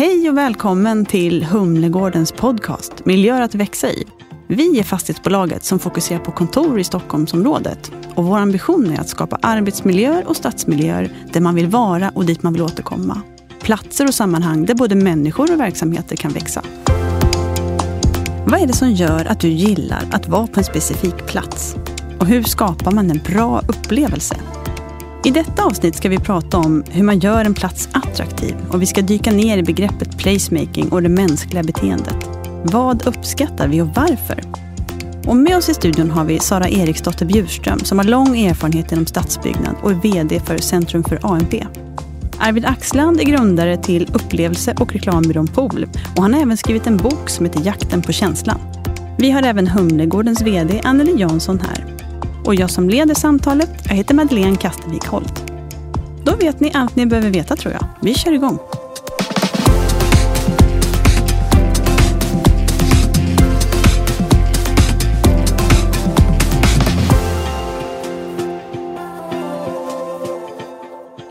Hej och välkommen till Humlegårdens podcast Miljöer att växa i. Vi är fastighetsbolaget som fokuserar på kontor i Stockholmsområdet. Och vår ambition är att skapa arbetsmiljöer och stadsmiljöer där man vill vara och dit man vill återkomma. Platser och sammanhang där både människor och verksamheter kan växa. Vad är det som gör att du gillar att vara på en specifik plats? Och hur skapar man en bra upplevelse? I detta avsnitt ska vi prata om hur man gör en plats attraktiv och vi ska dyka ner i begreppet placemaking och det mänskliga beteendet. Vad uppskattar vi och varför? Och med oss i studion har vi Sara Eriksdotter Bjurström som har lång erfarenhet inom stadsbyggnad och är VD för Centrum för AMP. Arvid Axland är grundare till upplevelse och reklambyrån Pool och han har även skrivit en bok som heter Jakten på känslan. Vi har även Humlegårdens VD Anneli Jansson här. Och jag som leder samtalet, jag heter Madeleine Kastervik Holt. Då vet ni allt ni behöver veta tror jag. Vi kör igång.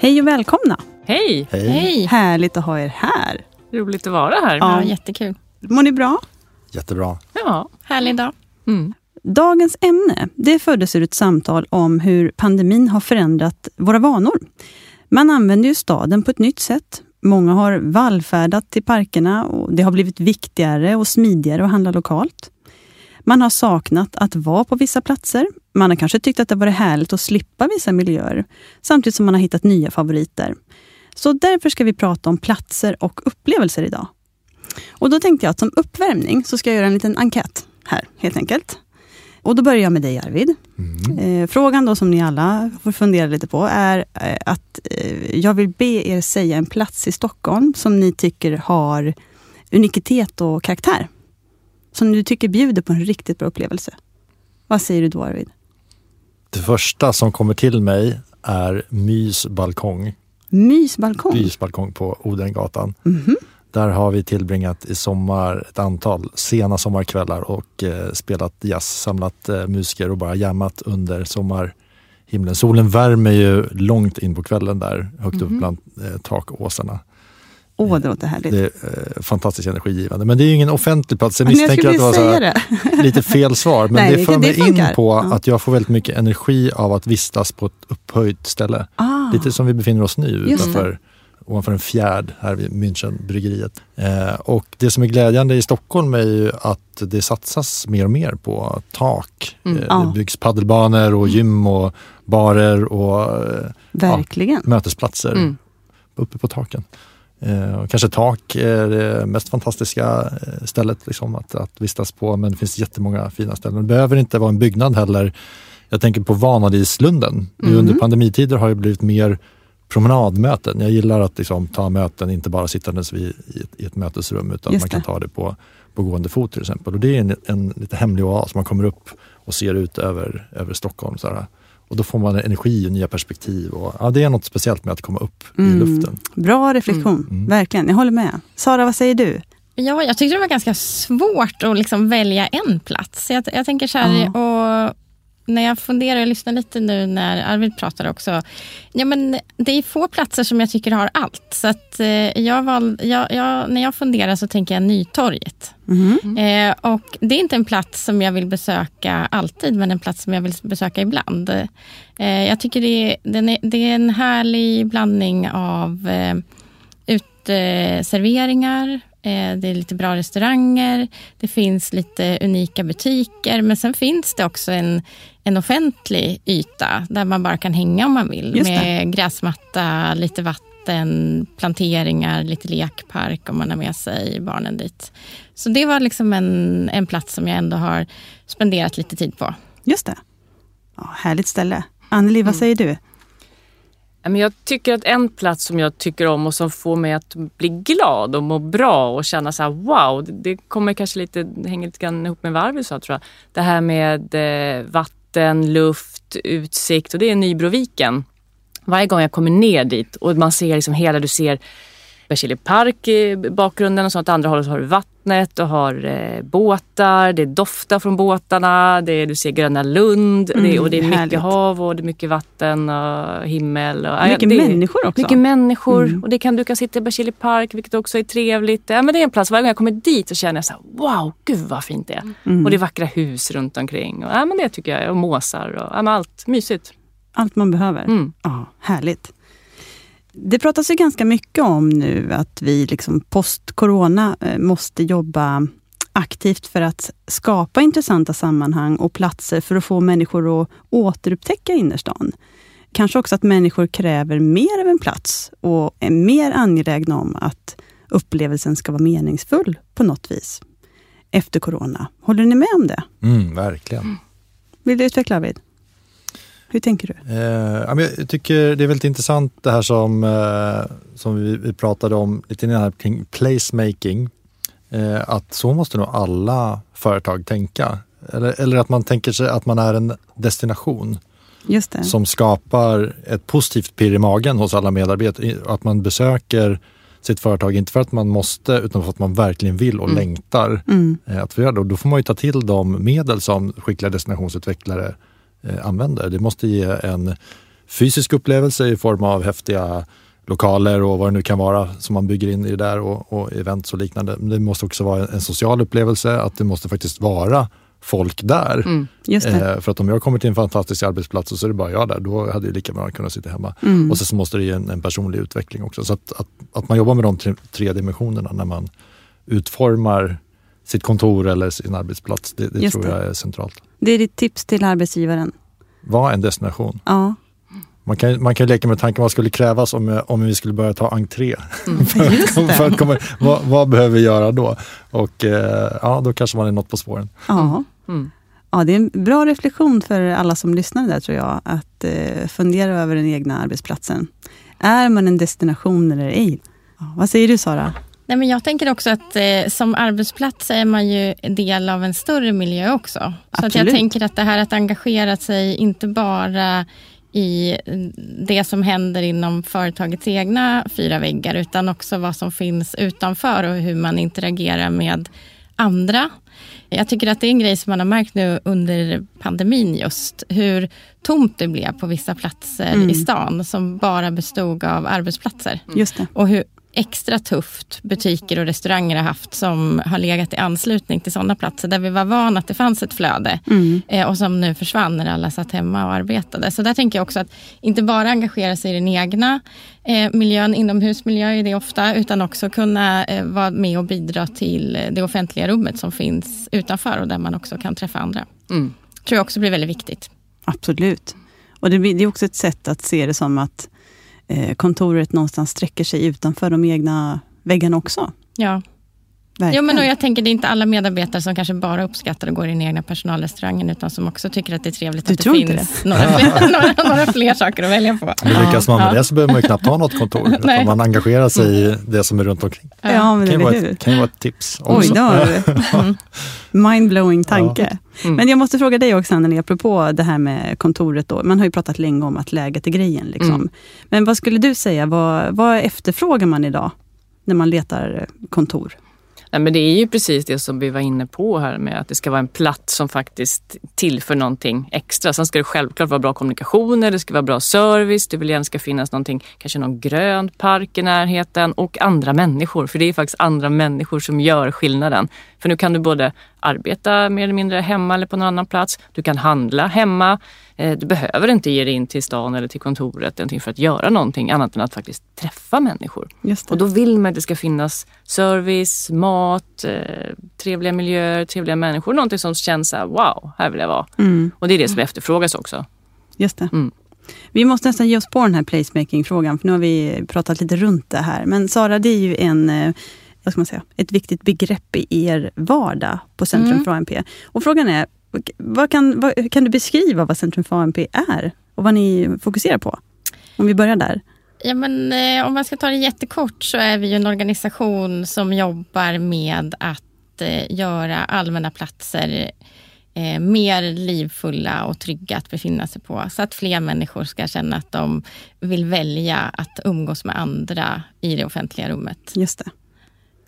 Hej och välkomna! Hej! Hej. Härligt att ha er här. Roligt att vara här. Ja, jättekul. Mår ni bra? Jättebra. Ja. Härlig dag. Mm. Dagens ämne det föddes ur ett samtal om hur pandemin har förändrat våra vanor. Man använder ju staden på ett nytt sätt. Många har vallfärdat till parkerna och det har blivit viktigare och smidigare att handla lokalt. Man har saknat att vara på vissa platser. Man har kanske tyckt att det varit härligt att slippa vissa miljöer, samtidigt som man har hittat nya favoriter. Så därför ska vi prata om platser och upplevelser idag. Och då tänkte jag att som uppvärmning så ska jag göra en liten enkät här, helt enkelt. Och då börjar jag med dig Arvid. Eh, frågan då som ni alla får fundera lite på är eh, att eh, jag vill be er säga en plats i Stockholm som ni tycker har unikitet och karaktär. Som du tycker bjuder på en riktigt bra upplevelse. Vad säger du då Arvid? Det första som kommer till mig är Mys balkong. Mysbalkong? Mys balkong på Odengatan. Mhm. Där har vi tillbringat i sommar ett antal sena sommarkvällar och eh, spelat jazz, samlat eh, musiker och bara jammat under sommarhimlen. Solen värmer ju långt in på kvällen där, högt upp bland eh, takåsarna. Åh, det låter härligt. Det är eh, fantastiskt energigivande. Men det är ju ingen offentlig plats. Jag jag misstänker skulle att det var här, lite fel svar. Men Nej, det för det mig in på Ja. att jag får väldigt mycket energi av att vistas på ett upphöjt ställe. Ah, Lite som vi befinner oss nu utanför, ovanför en fjärd här vid Münchenbryggeriet. Eh, och det som är glädjande i Stockholm är ju att det satsas mer och mer på tak. Mm. Eh, Ja. Det byggs paddelbanor och gym och barer och eh, verkligen. mötesplatser Mm. uppe på taken. Eh, kanske tak är det mest fantastiska eh, stället liksom, att, att vistas på men det finns jättemånga fina ställen. Det behöver inte vara en byggnad heller. Jag tänker på Vanadislunden. Nu Mm. under pandemitider har det blivit mer promenadmöten. Jag gillar att liksom, ta möten, inte bara sittandes vid, i, ett, i ett mötesrum utan Just man kan det. ta det på, på gående fot till exempel. Och det är en, en lite hemlig oas. Man kommer upp och ser ut över, över Stockholm. Så här. Och då får man energi och nya perspektiv. Och, ja, det är något speciellt med att komma upp Mm. i luften. Bra reflektion, Mm. verkligen. Jag håller med. Sara, vad säger du? Ja, jag tyckte det var ganska svårt att liksom välja en plats. Jag, jag tänker så här, och när jag funderar, jag lyssnar lite nu när Arvid pratar också. Ja, men det är få platser som jag tycker har allt. Så att, eh, jag val, jag, jag, när jag funderar så tänker jag Nytorget. Mhm. Eh, och det är inte en plats som jag vill besöka alltid, men en plats som jag vill besöka ibland. Eh, jag tycker det är, är, det är en härlig blandning av eh, uteserveringar, det är lite bra restauranger, det finns lite unika butiker, men sen finns det också en, en offentlig yta där man bara kan hänga om man vill. Med gräsmatta, lite vatten, planteringar, lite lekpark om man har med sig barnen dit. Så det var liksom en, en plats som jag ändå har spenderat lite tid på. Just det. Ja, härligt ställe. Anneli, vad säger du? Men Jag tycker att en plats som jag tycker om och som får mig att bli glad och må bra och känna så här wow, det- kommer kanske lite, hänger lite grann ihop med vad Arvid sa tror jag. Det här med eh, vatten, luft, utsikt och det är Nybroviken. Varje gång jag kommer ner dit och man ser liksom hela, du ser Berzelii park i bakgrunden och så åt andra hållet har du vattnet och har eh, båtar, det doftar från båtarna, det är, du ser Gröna Lund Mm, det, och det är mycket härligt. hav och det är mycket vatten och himmel. Och, Mycket är- människor också. Mycket människor Mm. och det kan, du kan sitta i Berzelii park vilket också är trevligt. Ja, men det är en plats, varje gång jag kommer dit så känner jag så här, wow, gud vad fint det är. Mm. Och det är vackra hus runt omkring. Och, ja, men det tycker jag, och måsar och ja, allt mysigt. Allt man behöver. Mm. Ja, härligt. Det pratas ju ganska mycket om nu att vi liksom post-corona eh, måste jobba aktivt för att skapa intressanta sammanhang och platser för att få människor att återupptäcka innerstan. Kanske också att människor kräver mer av en plats och är mer angelägna om att upplevelsen ska vara meningsfull på något vis efter corona. Håller ni med om det? Mm, verkligen. Vill du utveckla Arvid? Hur tänker du? Eh, jag tycker det är väldigt intressant det här som, eh, som vi, vi pratade om lite innan kring placemaking. Eh, att så måste nog alla företag tänka. Eller, eller att man tänker sig att man är en destination som skapar ett positivt pirr i magen hos alla medarbetare. Att man besöker sitt företag, inte för att man måste utan för att man verkligen vill och Mm. längtar Mm. eh, att få göra det. Och då får man ju ta till de medel som skickliga destinationsutvecklare eh, använder. Det måste ge en fysisk upplevelse i form av häftiga lokaler och vad det nu kan vara som man bygger in i det där och, och events och liknande. Men det måste också vara en, social upplevelse, att det måste faktiskt vara folk där. Mm. Eh, för att om jag kommer till en fantastisk arbetsplats och så är det bara jag där, då hade jag lika bra kunnat sitta hemma. Mm. Och sen så måste det ge en, en personlig utveckling också. Så att, att, att man jobbar med de tre, tre dimensionerna när man utformar sitt kontor eller sin arbetsplats, det, det tror det. jag är centralt. Det är ditt tips till arbetsgivaren. Var en destination. Ja, Man kan, man kan leka med tanken vad skulle krävas om, om vi skulle börja ta entré. just det. för att komma, vad, vad behöver vi göra då? Och eh, ja, då kanske man är något på spåren. Ja. Mm. ja, det är en bra reflektion för alla som lyssnar där tror jag. Att eh, fundera över den egna arbetsplatsen. Är man en destination eller ej? Ja, vad säger du Sara? Nej, men jag tänker också att eh, som arbetsplats är man ju del av en större miljö också. Så att jag Absolut. tänker att det här att engagera sig inte bara i det som händer inom företagets egna fyra väggar utan också vad som finns utanför och hur man interagerar med andra. Jag tycker att det är en grej som man har märkt nu under pandemin just hur tomt det blev på vissa platser Mm. i stan som bara bestod av arbetsplatser. Just det. Och hur extra tufft butiker och restauranger har haft som har legat i anslutning till sådana platser där vi var vana att det fanns ett flöde Mm. eh, och som nu försvann när alla satt hemma och arbetade. Så där tänker jag också att inte bara engagera sig i den egna eh, miljön, inomhusmiljö är det ofta, utan också kunna eh, vara med och bidra till det offentliga rummet som finns utanför och där man också kan träffa andra. Mm. tror jag också blir väldigt viktigt. Absolut. Och det, det är också ett sätt att se det som att Eh, kontoret någonstans sträcker sig utanför de egna väggarna också. Ja. Verkligen. Jo, men och jag tänker det är inte alla medarbetare som kanske bara uppskattar att gå i den egna personalrestaurangen utan som också tycker att det är trevligt Du att det finns några fler, några, några fler saker att välja på. Men lyckas man med Ja. det så behöver man ju knappt ha något kontor. Utan man engagerar sig i det som är runt omkring. Ja, men Det kan ju eller vara ett, kan ju vara ett tips Oj, också. det var det. Mindblowing tanke. Mm. Men jag måste fråga dig också Anneli, apropå det här med kontoret. Då. Man har ju pratat länge om att läget är grejen. Liksom. Mm. Men vad skulle du säga, vad, vad efterfrågar man idag när man letar kontor? Nej, men det är ju precis det som vi var inne på här med att det ska vara en plats som faktiskt tillför någonting extra. Sen ska det självklart vara bra kommunikationer, det ska vara bra service, det vill gärna ska finnas någonting, kanske någon grön park i närheten och andra människor. För det är faktiskt andra människor som gör skillnaden. För nu kan du både arbeta mer eller mindre hemma eller på någon annan plats. Du kan handla hemma. Eh, Du behöver inte ge dig in till stan eller till kontoret för att göra någonting annat än att faktiskt träffa människor. Och då vill man att det ska finnas service, mat, eh, trevliga miljöer, trevliga människor. Någonting som känns så här, wow, här vill jag vara. Mm, Och det är det som efterfrågas också. just det. Mm. Vi måste nästan ge oss på den här placemaking-frågan, för nu har vi pratat lite runt det här. Men Sara, det är ju en, eh, vad ska man säga, ett viktigt begrepp i er vardag på Centrum Mm. för ANP. Och frågan är, vad kan, vad, kan du beskriva vad Centrum för ANP är och vad ni fokuserar på? Om vi börjar där. Ja, men, eh, om man ska ta det jättekort så är vi en organisation som jobbar med att eh, göra allmänna platser eh, mer livfulla och trygga att befinna sig på. Så att fler människor ska känna att de vill välja att umgås med andra i det offentliga rummet. Just det.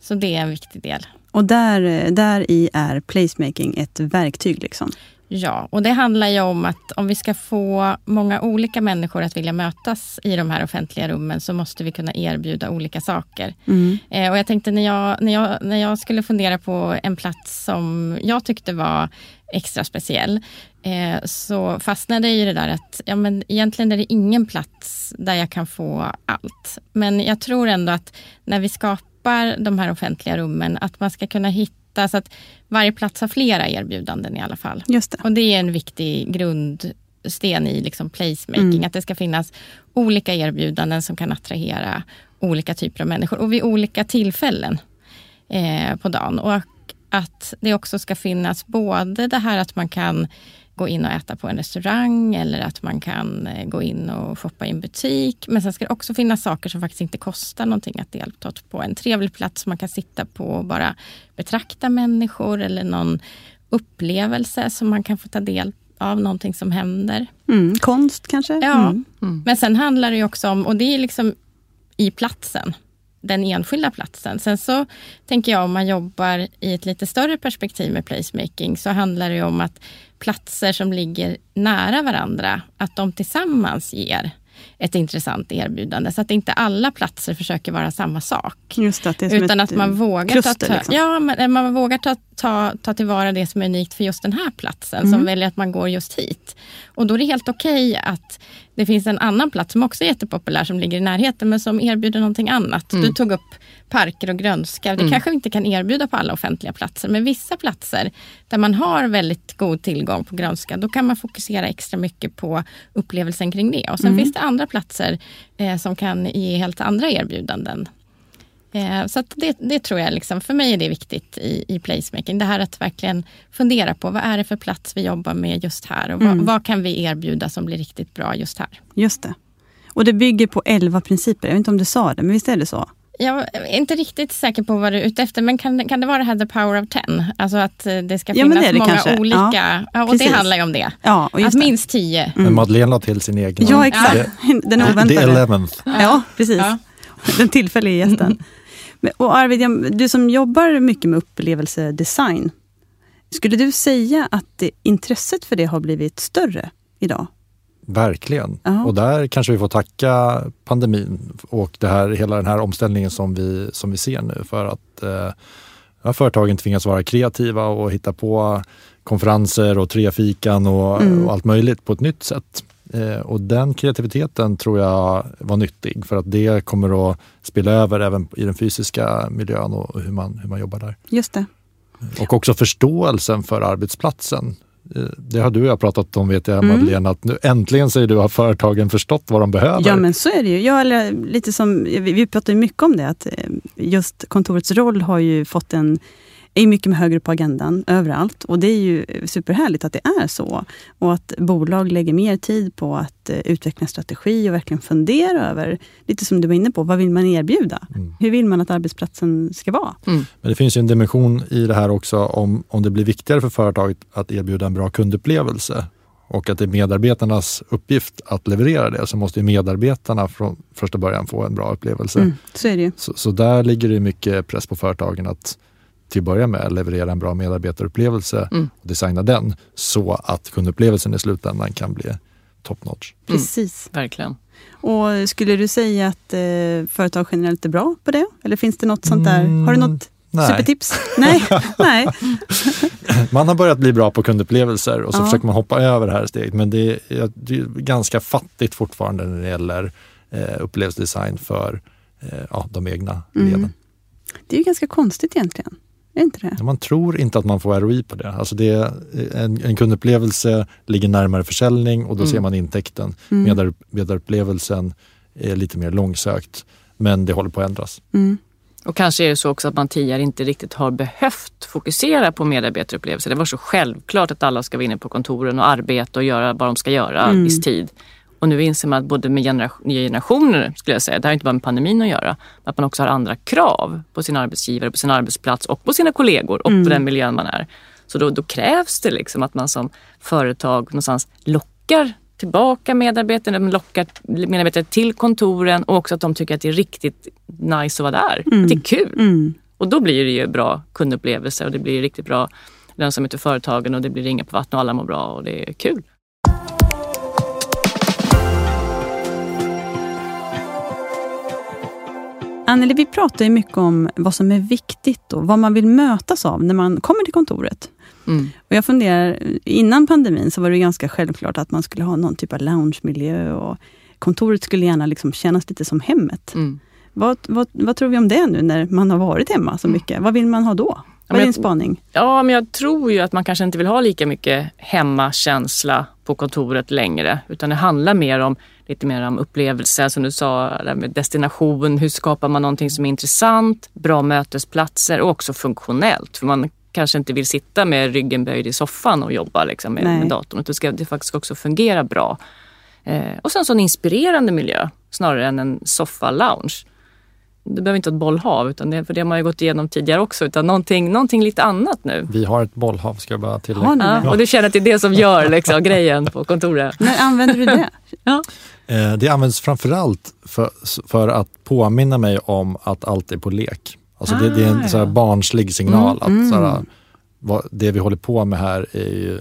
Så det är en viktig del. Och där, där i är placemaking ett verktyg? Liksom. Ja, och det handlar ju om att om vi ska få många olika människor att vilja mötas i de här offentliga rummen så måste vi kunna erbjuda olika saker. Mm. Eh, och jag tänkte när jag, när, jag, när jag skulle fundera på en plats som jag tyckte var extra speciell eh, så fastnade jag i det där att ja, men egentligen är det ingen plats där jag kan få allt. Men jag tror ändå att när vi skapar de här offentliga rummen att man ska kunna hitta så att varje plats har flera erbjudanden i alla fall. Just det. Och det är en viktig grundsten i liksom placemaking. Mm. Att det ska finnas olika erbjudanden som kan attrahera olika typer av människor och vid olika tillfällen eh, på dagen. Och att det också ska finnas både det här att man kan gå in och äta på en restaurang eller att man kan eh, gå in och shoppa i en butik. Men sen ska det också finnas saker som faktiskt inte kostar någonting att delta på. En trevlig plats som man kan sitta på och bara betrakta människor eller någon upplevelse som man kan få ta del av, någonting som händer. Mm. Konst kanske? Ja, Mm. men sen handlar det ju också om, och det är liksom i platsen, den enskilda platsen. Sen så tänker jag om man jobbar i ett lite större perspektiv med placemaking så handlar det om att platser som ligger nära varandra, att de tillsammans ger ett intressant erbjudande. Så att inte alla platser försöker vara samma sak. Just det, det är Utan att man eh, vågar, kluster, ta, ta, liksom. ja, man, man vågar ta, ta, ta tillvara det som är unikt för just den här platsen. Mm. Som väljer att man går just hit. Och då är det helt okej att det finns en annan plats som också är jättepopulär som ligger i närheten men som erbjuder någonting annat. Du tog upp parker och grönska. Det kanske vi inte kan erbjuda på alla offentliga platser men vissa platser där man har väldigt god tillgång på grönska då kan man fokusera extra mycket på upplevelsen kring det. Och sen finns det andra platser eh, som kan ge helt andra erbjudanden. Eh, så att det, det tror jag, liksom, för mig är det viktigt i, i placemaking. Det här att verkligen fundera på vad är det för plats vi jobbar med just här och vad, vad kan vi erbjuda som blir riktigt bra just här. Just det. Och det bygger på elva principer. Jag vet inte om du sa det, men visst är det så? Jag är inte riktigt säker på vad du är ute efter, men kan, kan det vara det här the power of ten? Alltså att eh, det ska Ja, finnas det är det många kanske. olika. Ja, Ja, och precis. det handlar ju om det. Ja, och Att det. minst tio. Men Madeleine la till sin egen. Ja, exakt. Det- Den The oväntade. eleventh. Ja, precis. Ja. Den tillfälliga gästen. Och Arvid, du som jobbar mycket med upplevelsedesign. Skulle du säga att det, intresset för det har blivit större idag? Verkligen. Ja. Och där kanske vi får tacka pandemin och det här, hela den här omställningen som vi, som vi ser nu för att eh, ja, företagen tvingas vara kreativa och hitta på konferenser och trefikan och, Mm. och allt möjligt på ett nytt sätt. Eh, och den kreativiteten tror jag var nyttig för att det kommer att spela över även i den fysiska miljön och hur man, hur man jobbar där. Just det. Och också förståelsen för arbetsplatsen. Eh, Det har du och jag pratat om vet jag Mm. Madeleine, att nu äntligen säger du har företagen förstått vad de behöver. Ja, men så är det ju. Ja, eller lite som, vi, pratar ju mycket om det, att eh, just kontorets roll har ju fått en är mycket med högre på agendan överallt. Och det är ju superhärligt att det är så. Och att bolag lägger mer tid på att eh, utveckla en strategi och verkligen fundera över, lite som du var inne på, vad vill man erbjuda? Mm. Hur vill man att arbetsplatsen ska vara? Men det finns ju en dimension i det här också om, om det blir viktigare för företaget att erbjuda en bra kundupplevelse och att det är medarbetarnas uppgift att leverera det så måste ju medarbetarna från första början få en bra upplevelse. Mm, så är det ju. Så, så där ligger det mycket press på företagen att till att börja med leverera en bra medarbetarupplevelse Mm. och designa den så att kundupplevelsen i slutändan kan bli top notch. Precis. Verkligen. Och skulle du säga att eh, företag generellt är bra på det? Eller finns det något sånt där? Har du något Mm, Nej. supertips? Nej. Nej. Man har börjat bli bra på kundupplevelser och så Ja. försöker man hoppa över det här steget. Men det är, det är ganska fattigt fortfarande när det gäller eh, upplevelsedesign för eh, ja, de egna Mm. leden. Det är ju ganska konstigt egentligen. Är inte det? Man tror inte att man får ROI på det. Alltså det är, en, en kundupplevelse ligger närmare försäljning och då Mm. ser man intäkten. Mm. Medar, medarupplevelsen är lite mer långsökt. Men det håller på att ändras. Mm. Och kanske är det så också att man tidigare inte riktigt har behövt fokusera på medarbetarupplevelser. Det var så självklart att alla ska vara inne på kontoren och arbeta och göra vad de ska göra Mm. viss tid. Och nu inser man att både med nya generationer, skulle jag säga, det har inte bara med pandemin att göra, att man också har andra krav på sin arbetsgivare, på sin arbetsplats och på sina kollegor och Mm. på den miljön man är. Så då, då krävs det liksom att man som företag någonstans lockar tillbaka medarbetarna, lockar medarbetare till kontoren och också att de tycker att det är riktigt nice att vara där. Mm. Att det är kul. Mm. Och då blir det ju bra kundupplevelser och det blir riktigt bra lönsamhet för företagen och det blir ringar på vattnet och alla mår bra och det är kul. Anneli, vi pratar ju mycket om vad som är viktigt och vad man vill mötas av när man kommer till kontoret. Mm. Och jag funderar, innan pandemin så var det ganska självklart att man skulle ha någon typ av loungemiljö och kontoret skulle gärna liksom kännas lite som hemmet. Mm. Vad, vad, vad tror vi om det nu när man har varit hemma så mycket? Vad vill man ha då? Vad är din spaning? Ja, men jag tror ju att man kanske inte vill ha lika mycket hemmakänsla på kontoret längre. Utan det handlar mer om lite mer om upplevelser, som du sa, med destination. Hur skapar man någonting som är intressant, bra mötesplatser och också funktionellt. För man kanske inte vill sitta med ryggen böjd i soffan och jobba liksom, med, Nej. med datorn. Det ska det faktiskt också fungera bra. Eh, och sen så en inspirerande miljö snarare än en soffa-lounge. Det behöver inte vara ett bollhav, utan det, för det har man ju gått igenom tidigare också. Utan någonting, någonting lite annat nu. Vi har ett bollhav ska jag bara tillägga. Ja, och du känner att det är det som gör liksom, grejen på kontoret? När använder du det? Eh, Det används framförallt för, för att påminna mig om att allt är på lek. Alltså det, det är en Ah, så här ja. barnslig signal Mm, att så här, vad, det vi håller på med här är ju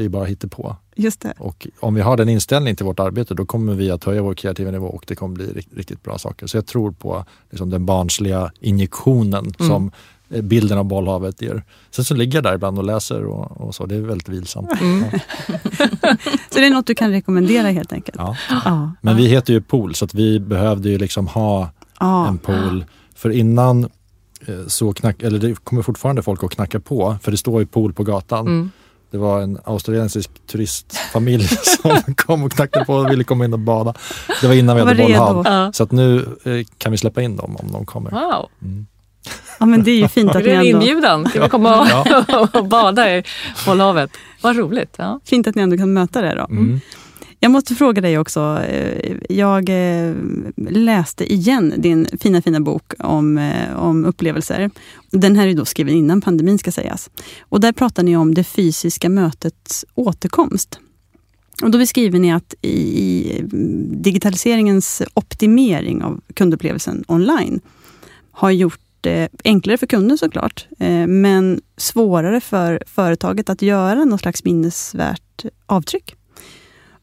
det är bara hittepå. Just det. Och om vi har den inställningen till vårt arbete då kommer vi att höja vår kreativa nivå och det kommer bli riktigt, bra saker. Så jag tror på liksom, den barnsliga injektionen Mm. som eh, bilden av bollhavet ger. Sen så ligger jag där ibland och läser och, och så. Det är väldigt vilsamt. Mm. Så det är något du kan rekommendera helt enkelt? Ja. Ja. Men vi heter ju Pool så att vi behövde ju liksom ha Ja. en pool. För innan eh, så knack, eller det kommer fortfarande folk att knacka på, för det står ju pool på gatan. Mm. Det var en australiensisk turistfamilj som kom och knackade på och ville komma in och bada. Det var innan vi hade bollhav. Ja. Så att nu eh, kan vi släppa in dem om de kommer. Wow, Mm. ja, men det är ju fint är att det en ni ändå, inbjudan? Ska vi komma och, och bada i bollhavet? Vad roligt. Ja. fint att ni ändå kan möta det. Då. Mm. Jag måste fråga dig också. Eh, jag eh, läste igen din fina, fina bok om, eh, om upplevelser. Den här är då skriven innan pandemin ska sägas. Och där pratar ni om det fysiska mötets återkomst. Och då beskriver ni att i, mm, digitaliseringens optimering av kundupplevelsen online har gjort det enklare för kunden såklart, men svårare för företaget att göra något slags minnesvärt avtryck.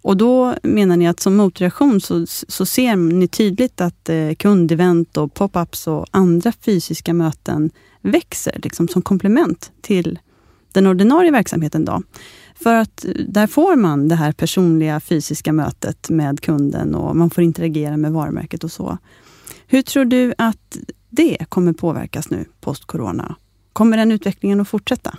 Och då menar ni att som motreaktion så, så ser ni tydligt att eh, kundevent och pop-ups och andra fysiska möten växer liksom som komplement till den ordinarie verksamheten. Då. För att eh, där får man det här personliga fysiska mötet med kunden och man får interagera med varumärket och så. Hur tror du att det kommer påverkas nu post-corona? Kommer den utvecklingen att fortsätta?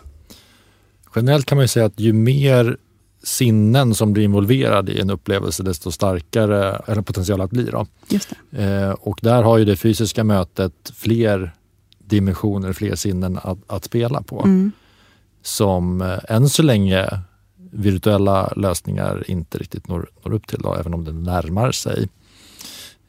Generellt kan man ju säga att ju mer sinnen som blir involverade i en upplevelse desto starkare är potential att bli. Då. Just det. Eh, och där har ju det fysiska mötet fler dimensioner, fler sinnen att, att spela på. Mm. Som eh, än så länge virtuella lösningar inte riktigt når, når upp till, då, även om det närmar sig.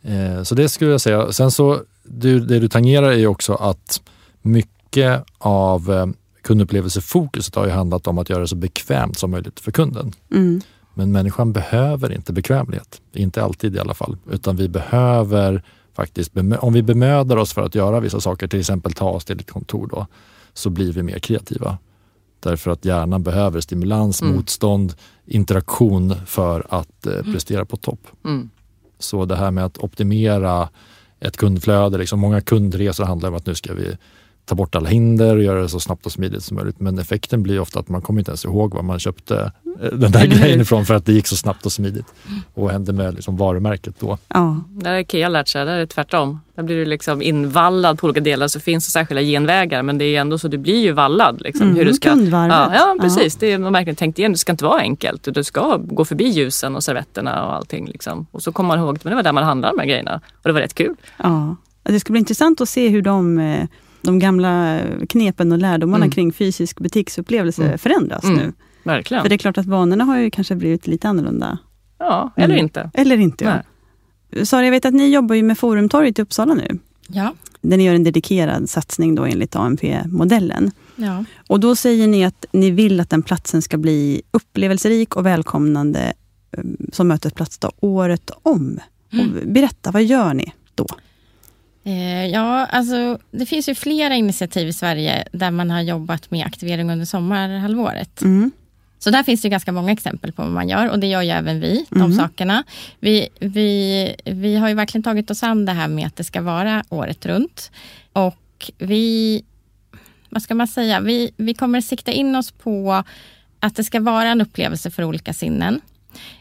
Eh, så det skulle jag säga. Sen så, du, det du tangerar är ju också att mycket av eh, kundupplevelsefokuset har ju handlat om att göra det så bekvämt som möjligt för kunden. Mm. Men människan behöver inte bekvämlighet. Inte alltid i alla fall. Utan vi behöver faktiskt, om vi bemödar oss för att göra vissa saker, till exempel ta oss till ett kontor då, så blir vi mer kreativa. Därför att hjärnan behöver stimulans, Mm. motstånd, interaktion för att eh, prestera på topp. Mm. Så det här med att optimera ett kundflöde, liksom många kundresor handlar om att nu ska vi ta bort alla hinder och göra det så snabbt och smidigt som möjligt. Men effekten blir ofta att man kommer inte ens ihåg var man köpte eh, den där grejen ifrån för att det gick så snabbt och smidigt. Och vad hände med liksom varumärket då? Ja. Där har Ikea lärt sig, där är det tvärtom. Där blir du liksom invallad på olika delar så finns det särskilda genvägar men det är ändå så du blir ju vallad. Liksom, Mm, hur du ska, ja, ja, precis. Det är man verkligen tänkt igen. Det ska inte vara enkelt. Du ska gå förbi ljusen och servetterna och allting. Liksom. Och så kommer man ihåg att det var där man handlade de här grejerna. Och det var rätt kul. Ja. Det ska bli intressant att se hur de, eh, de gamla knepen och lärdomarna Mm. kring fysisk butiksupplevelse Mm. förändras Mm. nu. Verkligen. För det är klart att vanorna har ju kanske blivit lite annorlunda. Ja, eller Mm. inte. Eller inte. Ja. Sara, jag vet att ni jobbar ju med Forumtorget i Uppsala nu. Ja, där ni gör en dedikerad satsning då enligt ANP-modellen. Ja. Och då säger ni att ni vill att den platsen ska bli upplevelserik och välkomnande eh, som mötesplats då, året om. Och berätta, vad gör ni då? Eh, Ja, alltså det finns ju flera initiativ i Sverige där man har jobbat med aktivering under sommarhalvåret. Mm. Så där finns det ganska många exempel på vad man gör och det gör ju även vi, de Mhm. sakerna. Vi, vi, vi har ju verkligen tagit oss an det här med att det ska vara året runt. Och vi, vad ska man säga, vi, vi kommer sikta in oss på att det ska vara en upplevelse för olika sinnen.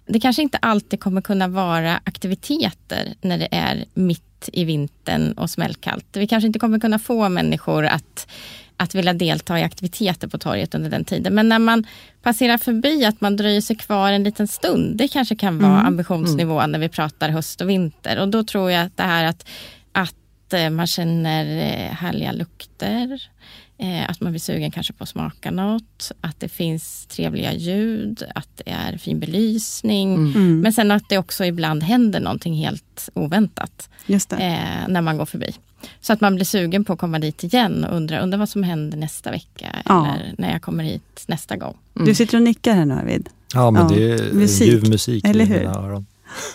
Det kanske inte alltid kommer kunna vara aktiviteter när det är mitt i vintern och smällkallt. Vi kanske inte kommer kunna få människor att, att vilja delta i aktiviteter på torget under den tiden. Men när man passerar förbi, att man dröjer sig kvar en liten stund. Det kanske kan vara ambitionsnivån när vi pratar höst och vinter. Och då tror jag att det här att, att eh, man känner eh, härliga lukter. Eh, att man blir sugen kanske på att smaka något. Att det finns trevliga ljud. Att det är fin belysning. Mm. Men sen att det också ibland händer någonting helt oväntat Just det. eh, när man går förbi. Så att man blir sugen på att komma dit igen och undrar, undrar vad som händer nästa vecka Ja. eller när jag kommer hit nästa gång. Du sitter och nickar här nu Arvid. Ja, men Ja, det är musik, ljuv musik eller i hur? mina öron.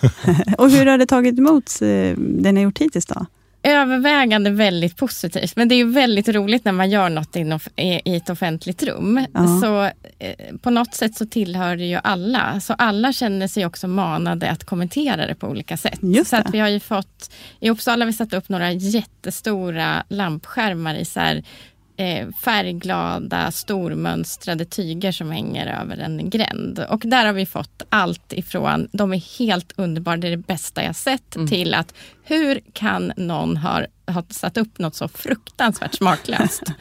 Och hur har det tagit emot eh, det ni har gjort hittills då? Övervägande väldigt positivt, men det är ju väldigt roligt när man gör något i ett offentligt rum. Ja. Så eh, på något sätt så tillhör det ju alla, så alla känner sig också manade att kommentera det på olika sätt. Så att vi har ju fått, i Uppsala har vi satt upp några jättestora lampskärmar i så här, eh, färgglada, stormönstrade tyger som hänger över en gränd. Och där har vi fått allt ifrån, de är helt underbara, det är det bästa jag sett, till att hur kan någon ha, ha satt upp något så fruktansvärt smaklöst?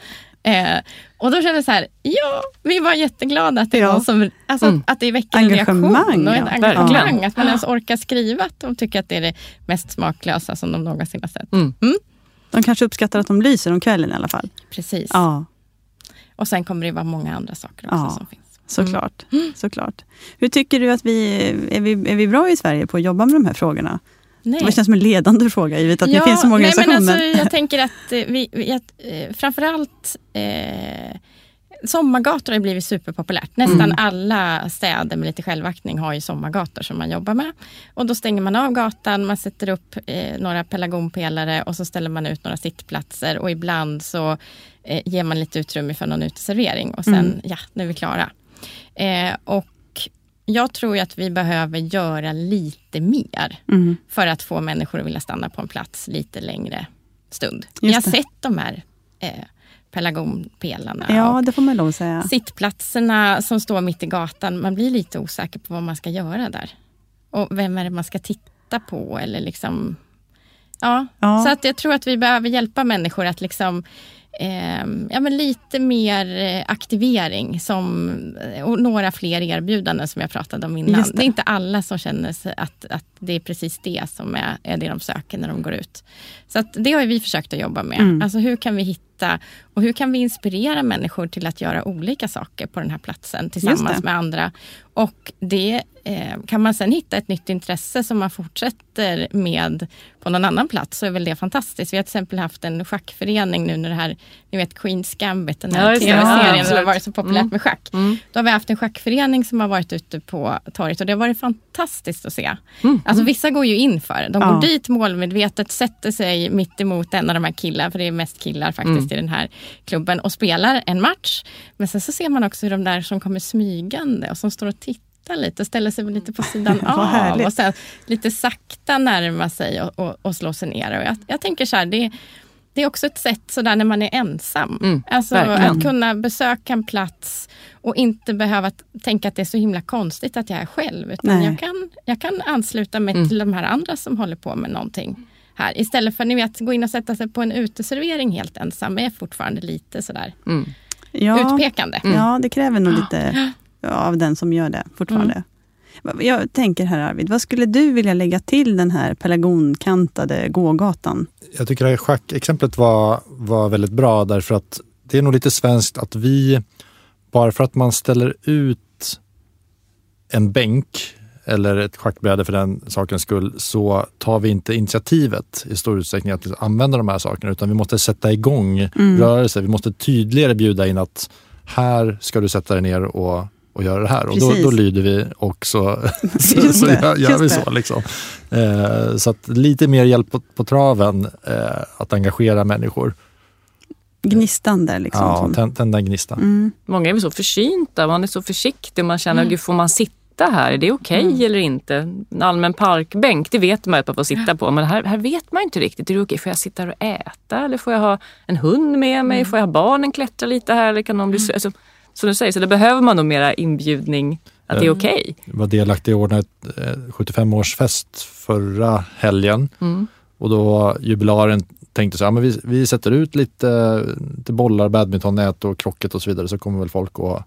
Eh, och då kände jag så här, ja, vi var jätteglada att det Ja. som, alltså, Mm. att det väcker en reaktion och ett ja. engagemang. Verkligen. Att man ens orkar skriva att de tycker att det är det mest smaklösa som de någonsin har sett. Mm. De kanske uppskattar att de lyser om kvällen i alla fall. Precis. Ja, Och sen kommer det vara många andra saker också Ja. som finns. såklart. såklart. Hur tycker du att vi är, vi... är vi bra i Sverige på att jobba med de här frågorna? Nej. Det känns som en ledande fråga, givet att det finns så många nej, men organisationer. alltså, Jag tänker att eh, vi, vi att, eh, framförallt eh, sommargator har blivit superpopulärt. Nästan Mm. alla städer med lite självaktning har ju sommargator som man jobbar med. Och då stänger man av gatan, man sätter upp eh, några pelargonpelare och så ställer man ut några sittplatser och ibland så eh, ger man lite utrymme för någon uteservering och sen, Mm. ja, nu är vi klara. Eh, och jag tror att vi behöver göra lite mer Mm. för att få människor att vilja stanna på en plats lite längre stund. Vi har det. sett de här eh, pelargonpelarna Ja, det får man lov säga. sittplatserna som står mitt i gatan. Man blir lite osäker på vad man ska göra där. Och vem är det man ska titta på eller liksom... Ja, Ja. så att jag tror att vi behöver hjälpa människor att liksom eh, ja, men lite mer eh, aktivering som, eh, och några fler erbjudanden som jag pratade om innan. Det. det. är inte alla som känner att, att det är precis det som är, är det de söker när de går ut. Så att det har vi försökt att jobba med. Mm. Alltså hur kan vi hitta och hur kan vi inspirera människor till att göra olika saker på den här platsen tillsammans med andra. Och det eh, kan man sen hitta ett nytt intresse som man fortsätter med på någon annan plats så är väl det fantastiskt. Vi har till exempel haft en schackförening nu när det här, ni vet Queens Gambit, den Ja, här det. tv-serien Ja, som har varit så populärt Mm. med schack. Mm. Då har vi haft en schackförening som har varit ute på torget och det har varit fantastiskt att se. Mm. Alltså vissa går ju in för det. De Ja. går dit målmedvetet, sätter sig mitt emot en av de här killarna, för det är mest killar faktiskt Mm. i den här klubben, och spelar en match. Men sen så ser man också hur de där som kommer smygande och som står och tittar lite och ställer sig lite på sidan Vad av och sen lite sakta närma sig och, och, och slå sig ner. Och jag, jag tänker så här, det, det är också ett sätt sådär när man är ensam. Mm, alltså verkligen. att kunna besöka en plats och inte behöva tänka att det är så himla konstigt att jag är själv. Utan Nej. jag kan, jag kan ansluta mig Mm. till de här andra som håller på med någonting här. Istället för ni vet, gå in och sätta sig på en uteservering helt ensam är fortfarande lite sådär Mm. Ja, utpekande. ja, det kräver nog lite av den som gör det fortfarande. Mm. Jag tänker här Arvid, vad skulle du vilja lägga till den här pelargonkantade gågatan? Jag tycker här schackexemplet var, var väldigt bra därför att det är nog lite svenskt att vi, bara för att man ställer ut en bänk eller ett schackbräde för den sakens skull, så tar vi inte initiativet i stor utsträckning att använda de här sakerna utan vi måste sätta igång mm. rörelser. Vi måste tydligare bjuda in att här ska du sätta dig ner och och göra det här. Och då, då, lyder vi och så, så, så gör, gör vi så. Liksom. Eh, så att lite mer hjälp på, på traven eh, att engagera människor. Gnistan där liksom. Ja, tända gnistan. Mm. Många är väl så försynta, man är så försiktig. Man känner, mm. får man sitta här? Är det okej okay mm. eller inte? En allmän parkbänk, det vet man att man får sitta på. Men här, här vet man inte riktigt. Är det okej? Okay? Får jag sitta här och äta? Eller får jag ha en hund med mig? Mm. Får jag ha barnen klättra lite här? Eller kan någon bli mm. alltså, Som du säger, så det behöver man nog mera inbjudning att det är okej. Okay. Jag var delaktig i att ordna ett 75-årsfest eh, förra helgen. Mm. Och då jubilaren tänkte så här, men vi, vi sätter ut lite, lite bollar, badmintonnät och krocket och så vidare så kommer väl folk att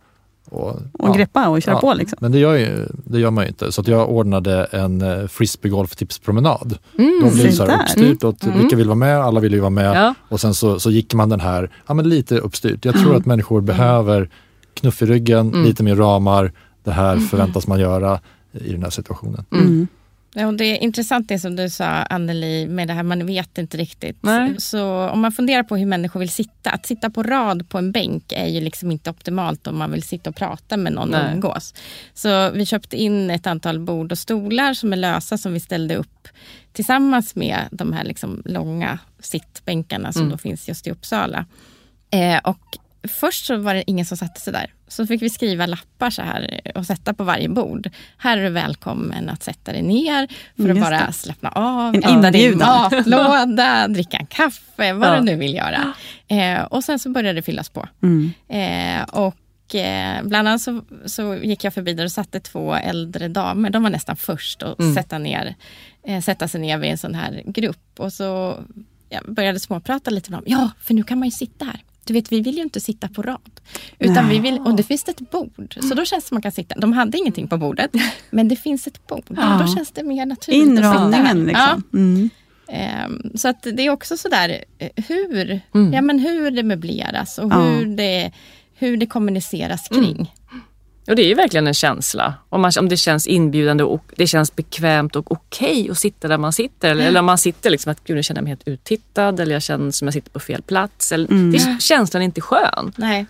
och, och ja, greppa och köra ja, på. Liksom. Men det gör, ju, det gör man ju inte. Så att jag ordnade en eh, frisbeegolftipspromenad. Mm, De blev så här uppstyrt åt mm. vilka vill vara med, alla vill ju vara med. Ja. Och sen så, så gick man den här, ja men lite uppstyrt. Jag tror mm. att människor behöver knuff i ryggen, mm. lite mer ramar. Det här mm. förväntas man göra i den här situationen. Ja, det är intressant det som du sa Anneli med det här man vet inte riktigt. Nej. Så om man funderar på hur människor vill sitta. Att sitta på rad på en bänk är ju liksom inte optimalt om man vill sitta och prata med någon och umgås. Så vi köpte in ett antal bord och stolar som är lösa som vi ställde upp tillsammans med de här liksom långa sittbänkarna som mm. då finns just i Uppsala. Eh, och först så var det ingen som satte sig där. Så fick vi skriva lappar så här och sätta på varje bord. Här är du välkommen att sätta dig ner för att bara slappna av. En inbjudan. matlåda, dricka en kaffe, vad ja. du nu vill göra. Eh, och sen så började det fyllas på. Mm. Eh, och eh, bland annat så, så, gick jag förbi där och satte två äldre damer. De var nästan först att mm. sätta, ner, eh, sätta sig ner vid en sån här grupp. Och så jag började småprata lite med dem. Ja, för nu kan man ju sitta här. Du vet, vi vill ju inte sitta på rad. Utan vi vill, och det finns ett bord. Så då känns det som man kan sitta. De hade ingenting på bordet, men det finns ett bord. Ja. Då känns det mer naturligt Inramningen liksom. Ja. Mm. Um, så att det är också sådär eh, hur, mm. ja, men hur det möbleras och hur, ja. det, hur det kommuniceras kring. Mm. Och det är ju verkligen en känsla. Om, man, om det känns inbjudande och det känns bekvämt och okej okay att sitta där man sitter. Eller, eller om man sitter liksom att gud, jag känner mig helt uttittad eller jag känner som jag sitter på fel plats. Eller, mm. det, känslan är inte skön. Nej.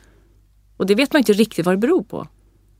Och det vet man inte riktigt vad det beror på.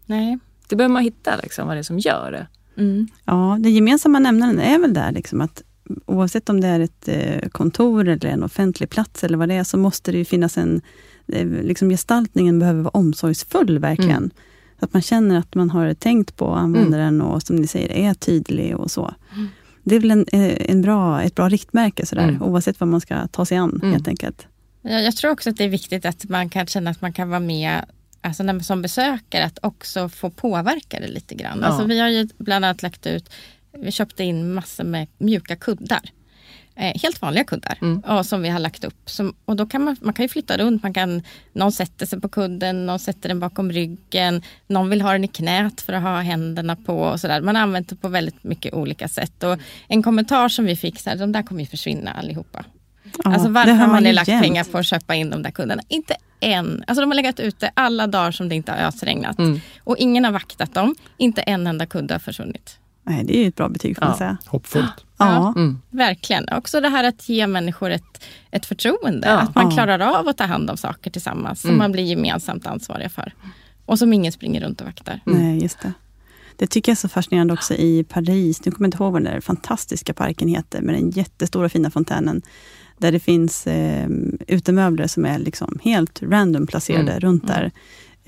Nej. Det behöver man hitta liksom, vad det är som gör det. Mm. Ja, den gemensamma nämnaren är väl där liksom att oavsett om det är ett eh, kontor eller en offentlig plats eller vad det är, så måste det ju finnas en... Eh, liksom gestaltningen behöver vara omsorgsfull verkligen. Mm. Att man känner att man har tänkt på användaren mm. och som ni säger, är tydlig och så. Mm. Det är väl en, eh, en bra, ett bra riktmärke sådär, mm. oavsett vad man ska ta sig an mm. helt enkelt. Jag, jag tror också att det är viktigt att man kan känna att man kan vara med alltså när man som besökare, att också få påverka det lite grann. Ja. Alltså vi har ju bland annat lagt ut, vi köpte in massor med mjuka kuddar eh, helt vanliga kuddar mm. och, som vi har lagt upp. Som, och då kan man, man kan ju flytta runt. Man kan, någon sätter sig på kudden, någon sätter den bakom ryggen. Någon vill ha den i knät för att ha händerna på. Och så där. Man har använt det på väldigt mycket olika sätt. Och en kommentar som vi fick, så här, de där kommer ju försvinna allihopa. Ja, alltså varför har man lagt jämt. pengar på att köpa in de där kuddarna? Inte en. Alltså de har legat ute alla dagar som det inte har ösregnat. Mm. Och ingen har vaktat dem. Inte en enda kudde har försvunnit. Nej, det är ju ett bra betyg får ja. man säga. Hoppfullt. Ja, mm. verkligen. Också det här att ge människor ett, ett förtroende. Ja. Att man klarar av att ta hand om saker tillsammans som mm. man blir gemensamt ansvariga för. Och som ingen springer runt och vaktar. Mm. Nej, just det. Det tycker jag är så fascinerande också i Paris. Nu kommer jag inte ihåg vad den där fantastiska parken heter, med den jättestora fina fontänen. Där det finns eh, utemöbler som är liksom helt random placerade mm. runt där.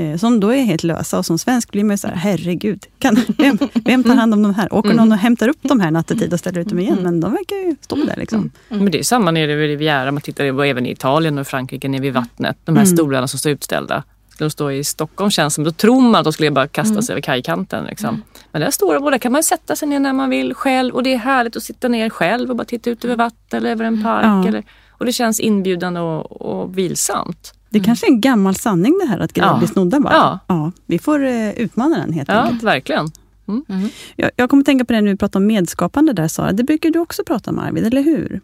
Eh, som då är helt lösa och som svensk blir man så här, herregud, kan, vem, vem tar hand om de här? Åker någon och hämtar upp de här nattetid och ställer ut dem igen? Men de verkar ju stå där. Liksom. Mm. Mm. Men det är samma nere vid Riviera, man tittar på även i Italien och Frankrike nere vid vattnet. De här mm. stolarna som står utställda. Skulle de stå i Stockholm känns som, då tror man att de skulle bara kasta sig mm. över kajkanten. Liksom. Mm. Men där står de och där kan man sätta sig ner när man vill själv och det är härligt att sitta ner själv och bara titta ut över vatten eller över en park. Ja. Eller, och det känns inbjudande och, och vilsamt. Det kanske är en gammal sanning det här att grejer ja. blir snodda bara. Ja. ja. vi får uh, utmana den helt ja, enkelt. Verkligen. Mm. Mm. Jag, jag kommer tänka på det när vi pratar om medskapande där Sara. Det brukar du också prata om Arvid, eller hur?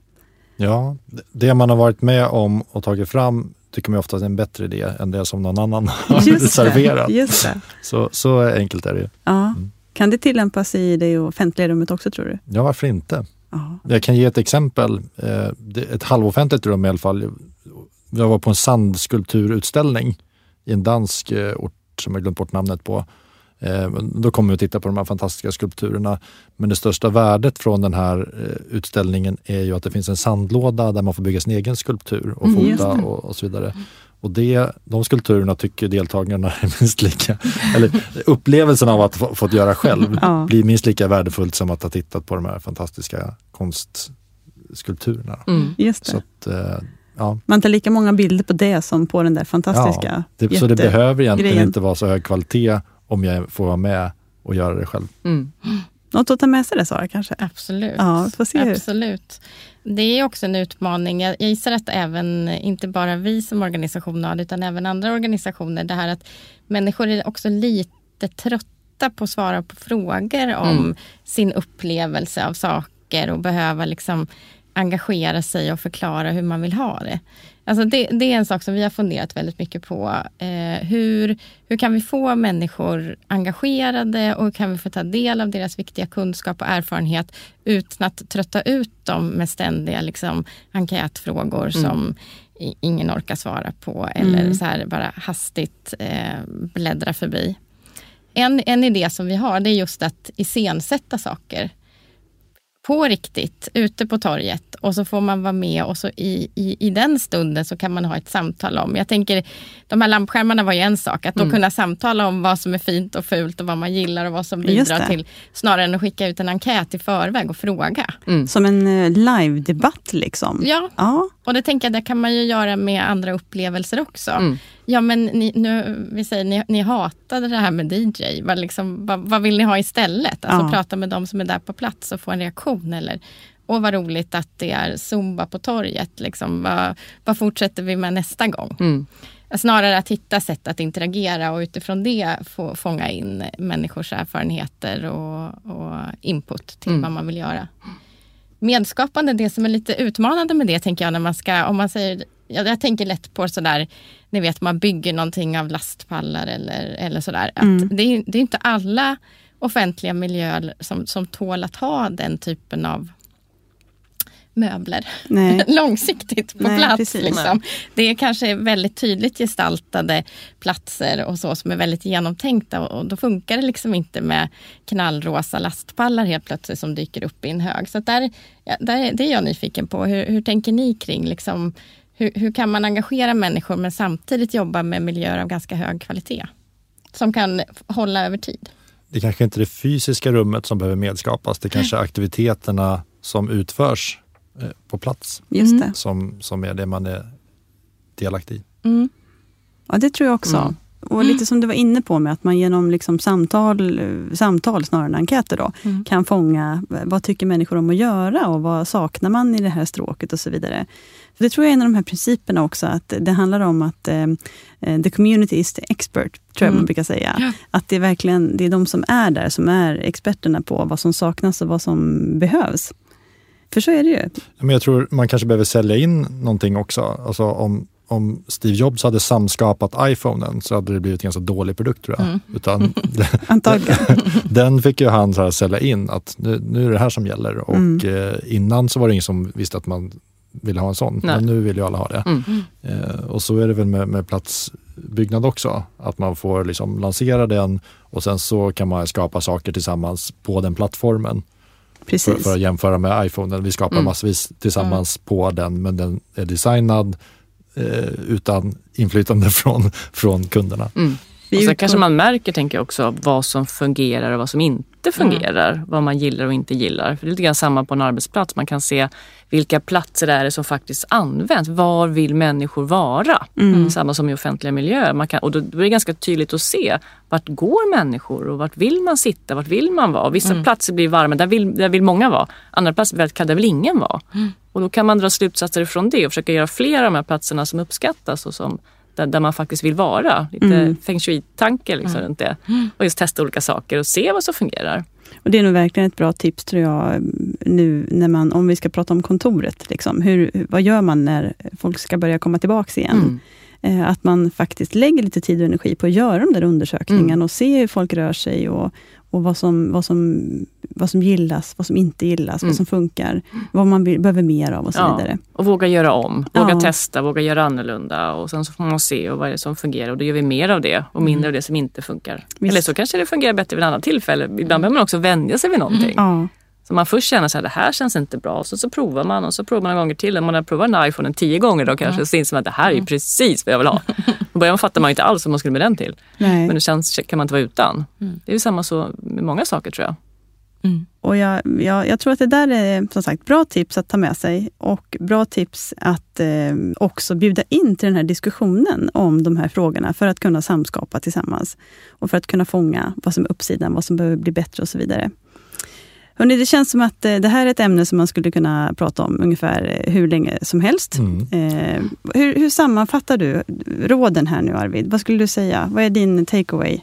Ja, det man har varit med om och tagit fram tycker man ofta är en bättre idé än det som någon annan har just serverat. Just det. Så, så enkelt är det ju. Ja. Mm. Kan det tillämpas i det offentliga rummet också tror du? Ja, varför inte? Ja. Jag kan ge ett exempel. Eh, Ett halvoffentligt rum i alla fall. Jag var på en sandskulpturutställning i en dansk eh, ort som jag glömt bort namnet på. Eh, Då kommer vi att titta på de här fantastiska skulpturerna. Men det största värdet från den här eh, utställningen är ju att det finns en sandlåda där man får bygga sin egen skulptur och Mm, fota det. och, och så vidare. Och det, de skulpturerna tycker deltagarna är minst lika, eller upplevelsen av att få fått göra själv Ja. blir minst lika värdefullt som att ha tittat på de här fantastiska konstskulpturerna. Mm. Så att, ja, Man tar lika många bilder på det som på den där fantastiska det, så det behöver egentligen grejen. inte vara så hög kvalitet om jag får vara med och göra det själv. Mm. Något att ta med sig det Sara kanske? Absolut. Ja, får se hur. Absolut. Det är också en utmaning. Jag jag gissar att även, inte bara vi som organisation har det, utan även andra organisationer, det här att människor är också lite trötta på att svara på frågor om Mm. sin upplevelse av saker och behöva liksom engagera sig och förklara hur man vill ha det. Alltså det, det är en sak som vi har funderat väldigt mycket på. Eh, hur, hur kan vi få människor engagerade och hur kan vi få ta del av deras viktiga kunskap och erfarenhet utan att trötta ut dem med ständiga liksom, enkätfrågor som i- ingen orkar svara på eller Mm. så här bara hastigt eh, bläddra förbi. En, en idé som vi har det är just att iscensätta saker på riktigt, ute på torget och så får man vara med och så i, i, i den stunden så kan man ha ett samtal om. Jag tänker, de här lampskärmarna var ju en sak, att då kunna samtala om vad som är fint och fult och vad man gillar och vad som bidrar till, snarare än att skicka ut en enkät i förväg och fråga. Som en eh, live-debatt liksom. Ja, Ja, och det tänker jag, det kan man ju göra med andra upplevelser också. Mm. Ja men ni, nu, vi säger, ni, ni hatade det här med DJ. Vad, liksom, vad, vad vill ni ha istället? Alltså Ja. prata med de som är där på plats och få en reaktion. Eller, och vad roligt att det är zumba på torget. Liksom, vad, vad fortsätter vi med nästa gång? Mm. Snarare att hitta sätt att interagera och utifrån det få fånga in människors erfarenheter och, och input till Mm. vad man vill göra. Medskapande, det som är lite utmanande med det tänker jag när man ska, om man säger, jag, jag tänker lätt på sådär, ni vet man bygger någonting av lastpallar eller, eller sådär. Att Mm. det, är, det är inte alla offentliga miljöer som, som tål att ha den typen av möbler långsiktigt på Nej, plats. precis. Liksom. Det är kanske väldigt tydligt gestaltade platser och så som är väldigt genomtänkta och, då funkar det liksom inte med knallrosa lastpallar helt plötsligt som dyker upp i en hög. Så där, där, det är jag nyfiken på. Hur, hur tänker ni kring liksom, hur, hur kan man engagera människor men samtidigt jobba med miljöer av ganska hög kvalitet? Som kan hålla över tid. Det kanske inte är det fysiska rummet som behöver medskapas. Det kanske är aktiviteterna som utförs eh, på plats Just det. som, som är det man är delaktig i. Mm. Ja, det tror jag också. Mm. Och lite som du var inne på med att man genom liksom samtal, samtal snarare än enkäter då, Mm. kan fånga eh, vad tycker människor om att göra och vad saknar man i det här stråket och så vidare. Det tror jag är en av de här principerna också, att det handlar om att eh, eh, the community is the expert, tror jag Mm. man brukar säga. Ja. Att det är verkligen det är de som är där som är experterna på vad som saknas och vad som behövs. För så är det ju. Men jag tror man kanske behöver sälja in någonting också. Alltså om, om Steve Jobs hade samskapat iPhonen så hade det blivit en ganska dålig produkt tror jag. Mm. Utan Antagligen. den fick ju han så här sälja in att nu, nu är det här som gäller. Och Mm. eh, innan så var det ingen som visste att man ville ha en sån. Nej. Men nu vill ju alla ha det. Mm. Eh, och så är det väl med, med platsbyggnad också. Att man får liksom lansera den och sen så kan man skapa saker tillsammans på den plattformen. För, Precis. för att jämföra med iPhone. Vi skapar Mm. massvis tillsammans på den men den är designad eh, utan inflytande från, från kunderna. Mm. Vi Och sen utgår- kanske man märker, tänker jag också, vad som fungerar och vad som inte fungerar. Vad man gillar och inte gillar. För det är lite grann samma på en arbetsplats. Man kan se vilka platser är det som faktiskt används. Var vill människor vara? Mm. Samma som i offentliga miljöer. Man kan, och då är det ganska tydligt att se vart går människor och vart vill man sitta? Vart vill man vara? Vissa platser blir varma, där vill, där vill många vara. Andra platser kan där vill ingen vara. Och då kan man dra slutsatser från det och försöka göra fler av de här platserna som uppskattas och som där, där man faktiskt vill vara. Lite Mm. feng shui-tanke liksom runt det. Och just testa olika saker och se vad som fungerar. Och det är nog verkligen ett bra tips tror jag, nu när man, om vi ska prata om kontoret. Liksom. Hur, vad gör man när folk ska börja komma tillbaka igen? Mm. Eh, Att man faktiskt lägger lite tid och energi på att göra de där undersökningarna Mm. och se hur folk rör sig och, och vad som, vad, som, vad som gillas, vad som inte gillas, Mm. vad som funkar, vad man vill, behöver mer av och så Ja, vidare. och våga göra om, våga Ja. testa, våga göra annorlunda och sen så får man se och vad är det som fungerar och då gör vi mer av det och mindre av det som inte funkar. Visst. Eller så kanske det fungerar bättre vid ett annat tillfälle. Ibland behöver man också vänja sig vid någonting. Ja, Så man först känner så här, det här känns inte bra. Och så, så provar man och så provar man några gånger till. Om man har provat en iPhone tio gånger då kanske så inser man att det här är precis vad jag vill ha. Och början fattar man inte alls vad man skulle med den till. nej. Men det känns, kan man inte vara utan. Det är ju samma så med många saker tror jag. Och jag, jag, jag tror att det där är som sagt bra tips att ta med sig och bra tips att eh, också bjuda in till den här diskussionen om de här frågorna för att kunna samskapa tillsammans och för att kunna fånga vad som är uppsidan, vad som behöver bli bättre och så vidare. Hörrni, det känns som att eh, det här är ett ämne som man skulle kunna prata om ungefär eh, hur länge som helst. Mm. Eh, hur, hur sammanfattar du råden här nu Arvid? Vad skulle du säga? Vad är din takeaway?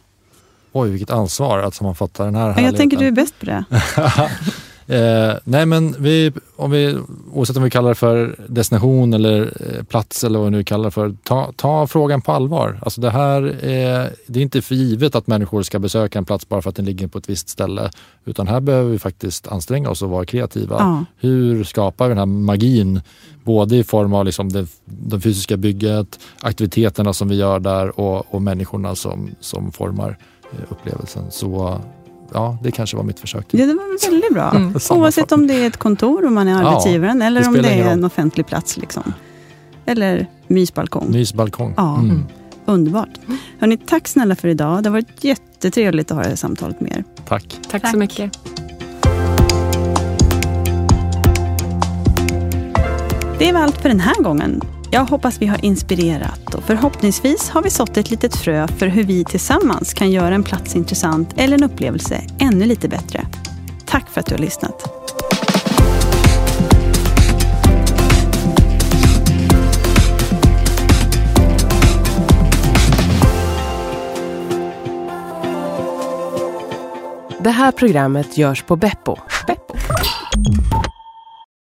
Oj, vilket ansvar att sammanfatta den här Ja, Jag tänker du är bäst på det. Eh, nej men vi, om vi, oavsett om vi kallar det för destination eller eh, plats eller vad vi nu kallar det för, ta, ta frågan på allvar. Alltså det här är, det är inte för givet att människor ska besöka en plats bara för att den ligger på ett visst ställe. Utan här behöver vi faktiskt anstränga oss och vara kreativa. Ja. Hur skapar vi den här magin? Både i form av liksom det, det fysiska bygget, aktiviteterna som vi gör där och, och människorna som, som formar eh, upplevelsen. Så ja, det kanske var mitt försök. till Ja, det var väl väldigt bra. Mm. Oavsett om det är ett kontor och man är Ja, arbetsgivaren eller det om det är en offentlig plats. Liksom. Eller mysbalkong. Mysbalkong. Ja. Mm. Underbart. Hörrni, tack snälla för idag. Det har varit jättetrevligt att ha det här samtalet med er. Tack. Tack, Tack. så mycket. Det var allt för den här gången. Jag hoppas vi har inspirerat och förhoppningsvis har vi sått ett litet frö för hur vi tillsammans kan göra en plats intressant eller en upplevelse ännu lite bättre. Tack för att du har lyssnat. Det här programmet görs på Beppo. Beppo.